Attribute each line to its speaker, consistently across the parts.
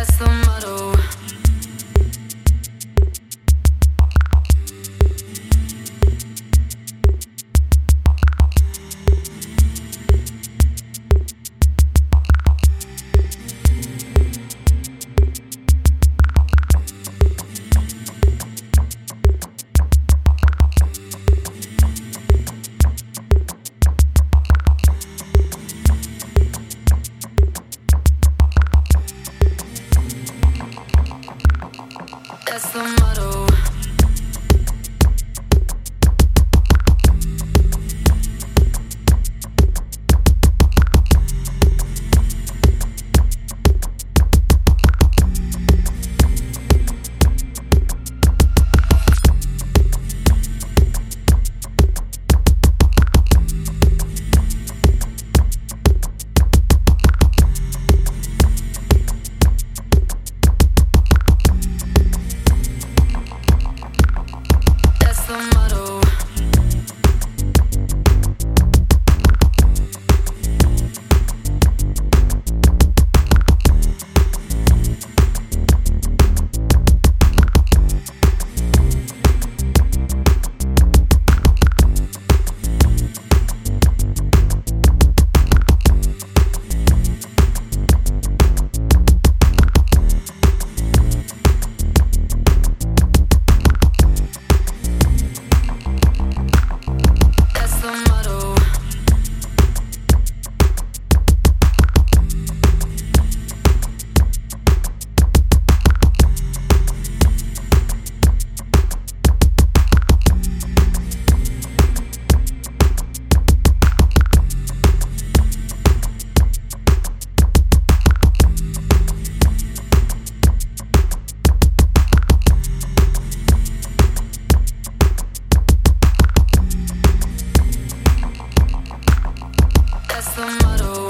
Speaker 1: that's the motto. that's the motto. That's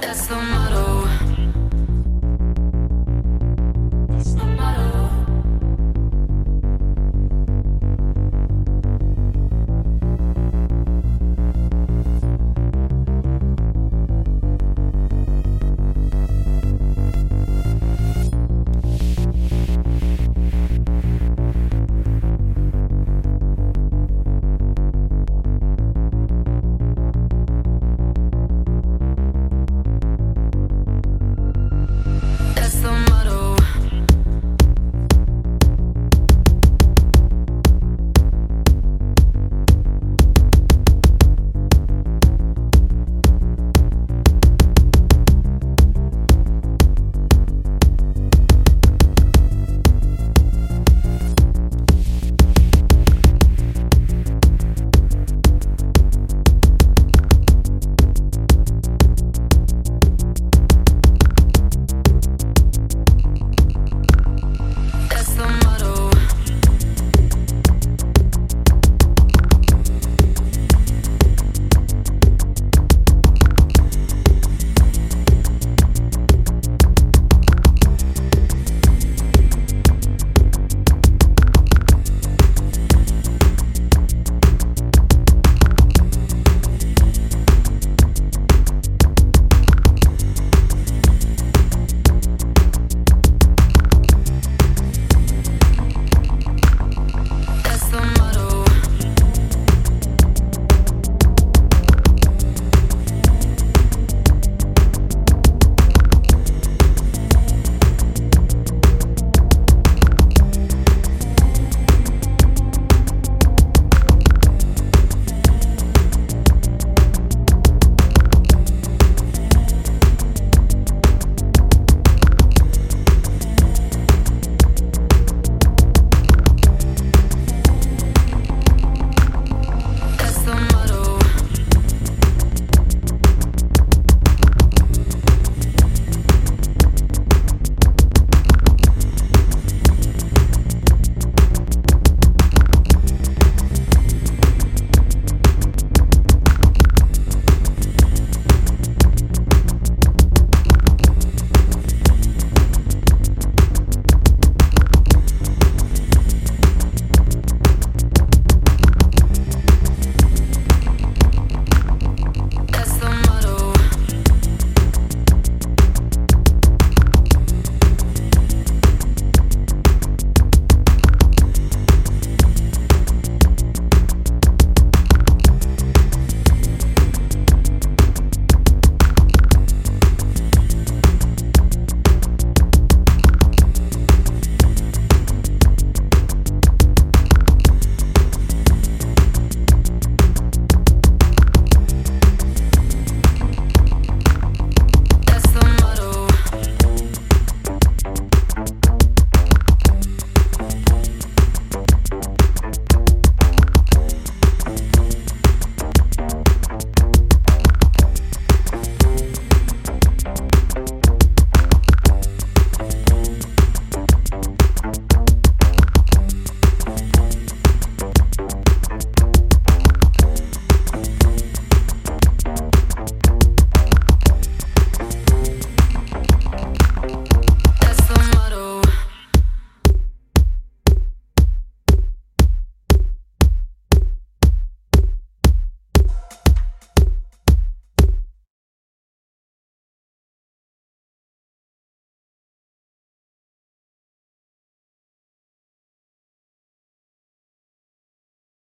Speaker 1: That's the.